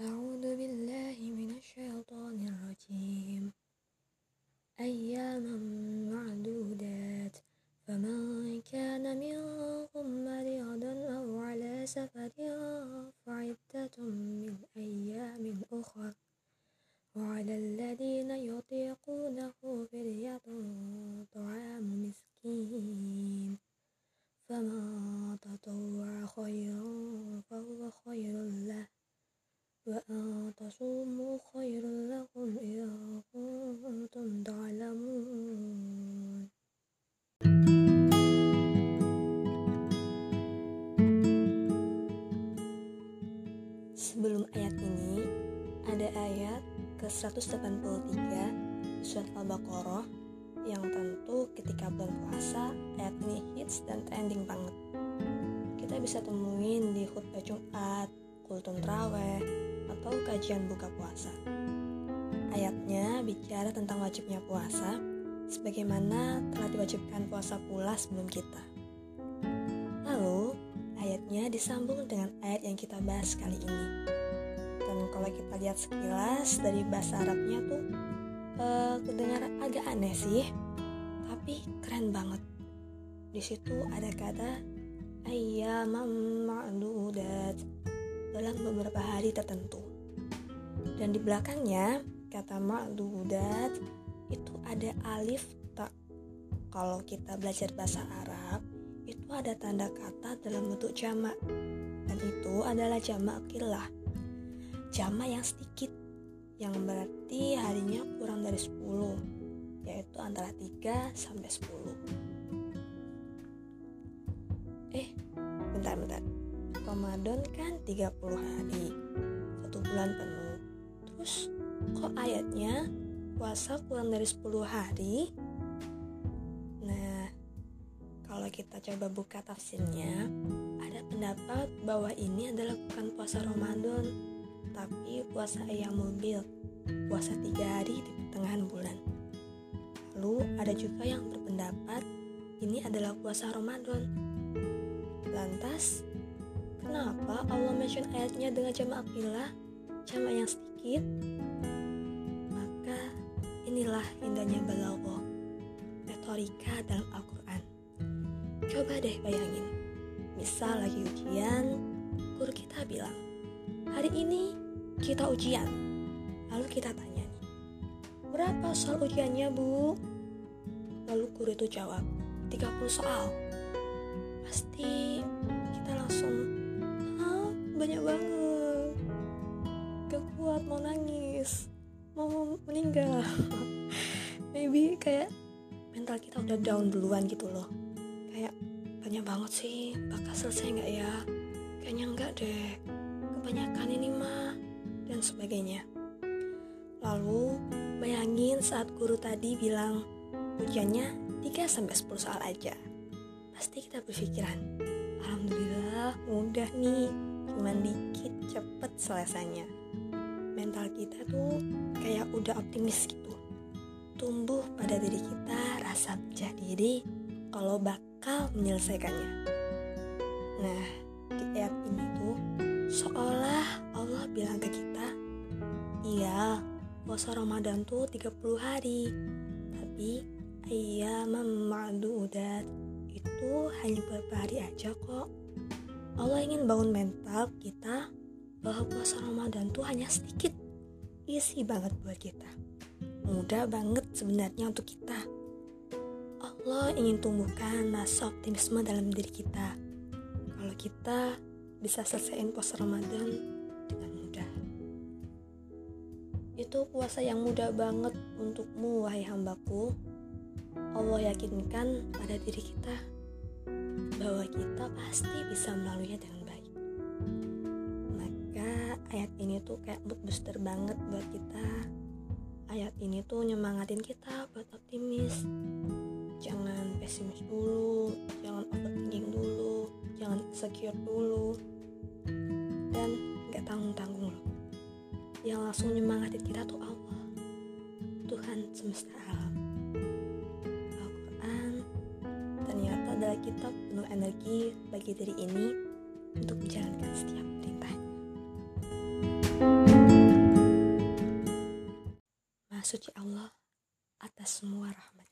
أعوذ بالله من الشيطان الرجيم. أياما معدودات. فمن كان منكم مريضا أو على سفر فعدة من أيام أخر. وعلى الذين يطيقونه فدية طعام مسكين. فمن تطوع خيرا وأن تصوموا خير لكم إن كنتم تعلمون Sebelum ayat ini, ada ayat ke-183 surat Al-Baqarah yang tentu ketika bulan puasa ayat ini hits dan trending banget. Kita bisa temuin di khutbah Jumat, kultum traweh, atau kajian buka puasa. Ayatnya bicara tentang wajibnya puasa, sebagaimana telah diwajibkan puasa pula sebelum kita. Lalu, ayatnya disambung dengan ayat yang kita bahas kali ini. Dan kalau kita lihat sekilas dari bahasa Arabnya tuh uh, kedengaran agak aneh sih, tapi keren banget. Di situ ada kata ayyamam ma'dudat dalam beberapa hari tertentu. Dan di belakangnya kata ma'dudat itu ada alif tak. Kalau kita belajar bahasa Arab, itu ada tanda kata dalam bentuk jamak. Dan itu adalah jamak kilah. Jamak yang sedikit, yang berarti harinya kurang dari 10, yaitu antara 3 sampai 10. Eh, bentar-bentar. Ramadan kan 30 hari, satu bulan penuh. Terus kok ayatnya puasa kurang dari 10 hari? Nah, kalau kita coba buka tafsirnya, ada pendapat bahwa ini adalah bukan puasa Ramadan, tapi puasa ayam mobil, puasa tiga hari di pertengahan bulan. Lalu ada juga yang berpendapat ini adalah puasa Ramadan. Lantas, kenapa Allah mention ayatnya dengan jamak akilah, jamak yang sedikit? Maka inilah indahnya balaghah, retorika dalam Al-Quran. Coba deh bayangin, misal lagi ujian, guru kita bilang, hari ini kita ujian. Lalu kita tanya berapa soal ujiannya bu? Lalu guru itu jawab, 30 soal. Pasti kita langsung, banyak banget. Gak kuat mau nangis, mau meninggal. Maybe kayak mental kita udah down duluan gitu loh. Kayak banyak banget sih, bakal selesai nggak ya? Kayaknya enggak deh. Kebanyakan ini mah dan sebagainya. Lalu bayangin saat guru tadi bilang ujiannya 3 sampai 10 soal aja. Pasti kita berpikiran, alhamdulillah mudah nih, cuman dikit cepet selesainya. Mental kita tuh kayak udah optimis gitu. Tumbuh pada diri kita rasa percaya diri kalau bakal menyelesaikannya. Nah, di ayat ini tuh seolah Allah bilang ke kita, iya, puasa Ramadan tuh 30 hari, tapi iya memadudat itu hanya beberapa hari aja kok. Allah ingin bangun mental kita bahwa puasa Ramadan tuh hanya sedikit, isi banget buat kita. Mudah banget sebenarnya untuk kita. Allah ingin tumbuhkan rasa optimisme dalam diri kita. Kalau kita bisa selesaiin puasa Ramadan dengan mudah. Itu puasa yang mudah banget untukmu, wahai hambaku. Allah yakinkan pada diri kita bahwa kita pasti bisa melaluinya dengan baik. Maka ayat ini tuh kayak mood booster banget buat kita. Ayat ini tuh nyemangatin kita buat optimis. Jangan pesimis dulu, jangan overthinking dulu, jangan insecure dulu. Dan gak tanggung-tanggung loh. Yang langsung nyemangatin kita tuh Allah. Tuhan semesta alam. adalah kita penuh energi bagi diri ini untuk menjalankan setiap perintah. Maha suci Allah atas semua rahmat.